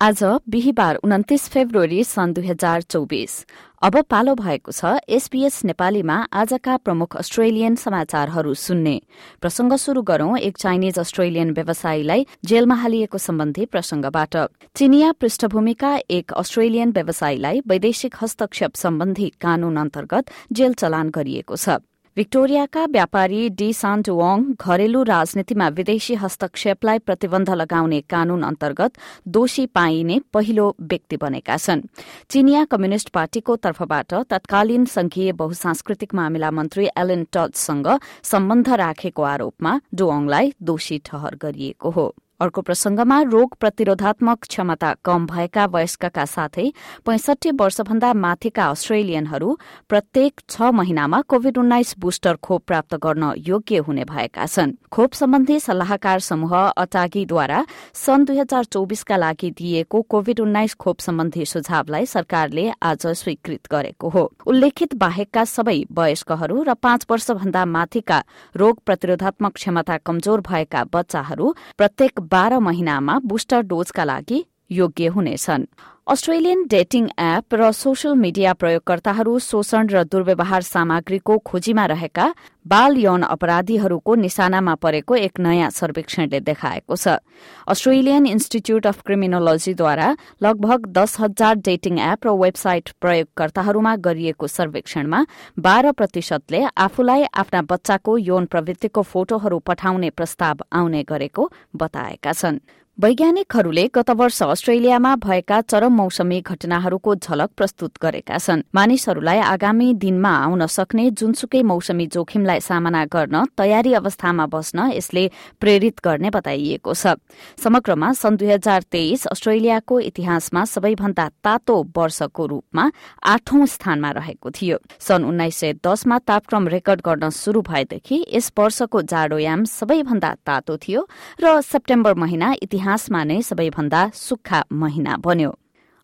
आज बिहिबार उन्तिस फेब्रुअरी सन् दुई हजार चौबिस। अब पालो भएको छ एसपीएस नेपालीमा आजका प्रमुख अस्ट्रेलियन समाचारहरू सुन्ने। प्रसंग शुरू गरौं एक चाइनिज अस्ट्रेलियन व्यवसायीलाई जेलमा हालिएको सम्बन्धी प्रसंगबाट चिनिया पृष्ठभूमिका एक अस्ट्रेलियन व्यवसायीलाई वैदेशिक हस्तक्षेप सम्बन्धी कानून अन्तर्गत जेल चलान गरिएको छ। भिक्टोरियाका व्यापारी डी सान्ट वाङ घरेलु राजनीतिमा विदेशी हस्तक्षेपलाई प्रतिबन्ध लगाउने कानून अन्तर्गत दोषी पाइने पहिलो व्यक्ति बनेका छन्। चिनिया कम्युनिष्ट पार्टीको तर्फबाट तत्कालीन संघीय बहुसांस्कृतिक मामिला मन्त्री एलेन टचसँग सम्बन्ध राखेको आरोपमा डोङलाई दोषी ठहर गरिएको हो। अर्को प्रसंगमा रोग प्रतिरोधात्मक क्षमता कम भएका वयस्कका साथै पैंसठी वर्षभन्दा माथिका अस्ट्रेलियनहरू प्रत्येक छ महिनामा कोविड उन्नाइस बुस्टर खोप प्राप्त गर्न योग्य हुने भएका छन्। खोप सम्बन्धी सल्लाहकार समूह अटागीद्वारा सन् दुई हजार चौबिसका लागि दिइएको कोविड उन्नाइस खोप सम्बन्धी सुझावलाई सरकारले आज स्वीकृत गरेको हो। उल्लेखित बाहेकका सबै वयस्कहरू र पाँच वर्षभन्दा माथिका रोग प्रतिरोधात्मक क्षमता कमजोर भएका बच्चाहरू प्रत्येक बाह्र महिनामा बुस्टर डोजका लागि योग्य हुनेछन्। अस्ट्रेलियन डेटिङ एप र सोसियल मिडिया प्रयोगकर्ताहरू शोषण र दुर्व्यवहार सामग्रीको खोजीमा रहेका बाल यौन अपराधीहरूको निशानामा परेको एक नयाँ सर्वेक्षणले देखाएको छ। अस्ट्रेलियन इन्स्टिच्यूट अफ क्रिमिनोलोजीद्वारा लगभग दस हजार डेटिङ एप र वेबसाइट प्रयोगकर्ताहरूमा गरिएको सर्वेक्षणमा बाह्र प्रतिशतले आफूलाई आफ्ना बच्चाको यौन प्रवृत्तिको फोटोहरू पठाउने प्रस्ताव आउने गरेको बताएका छन्। वैज्ञानिकहरूले गत वर्ष अस्ट्रेलियामा भएका चरम मौसमी घटनाहरूको झलक प्रस्तुत गरेका छन्। मानिसहरूलाई आगामी दिनमा आउन सक्ने जुनसुकै मौसमी जोखिमलाई सामना गर्न तयारी अवस्थामा बस्न यसले प्रेरित गर्ने बताइएको छ। समग्रमा सन् दुई हजार तेइस अस्ट्रेलियाको इतिहासमा सबैभन्दा तातो वर्षको रूपमा आठौं स्थानमा रहेको थियो। सन् उन्नाइस सय दसमा तापक्रम रेकर्ड गर्न शुरू भएदेखि यस वर्षको जाडोयाम सबैभन्दा तातो थियो र सेप्टेम्बर महिना इतिहास इतिहासमा नै सबैभन्दा सुक्खा महिना बन्यो।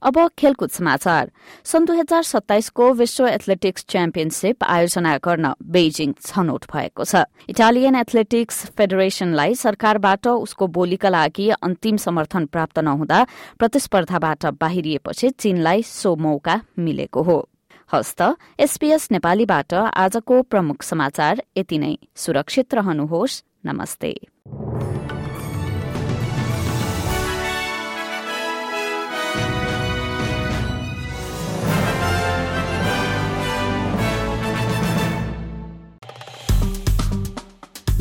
अब खेलकुद समाचार। सन् दुई हजार सत्ताइसको विश्व एथलेटिक्स च्याम्पियनशीप आयोजना गर्न बेजिङ छनौट भएको छ। इटालियन एथलेटिक्स फेडरेशनलाई सरकारबाट उसको बोलीका लागि अन्तिम समर्थन प्राप्त नहुँदा प्रतिस्पर्धाबाट बाहिरिएपछि चीनलाई सो मौका मिलेको हो। हस्त एसपीएस नेपालीबाट आजको प्रमुख समाचार यति नै। सुरक्षित रहनुहोस्। नमस्ते।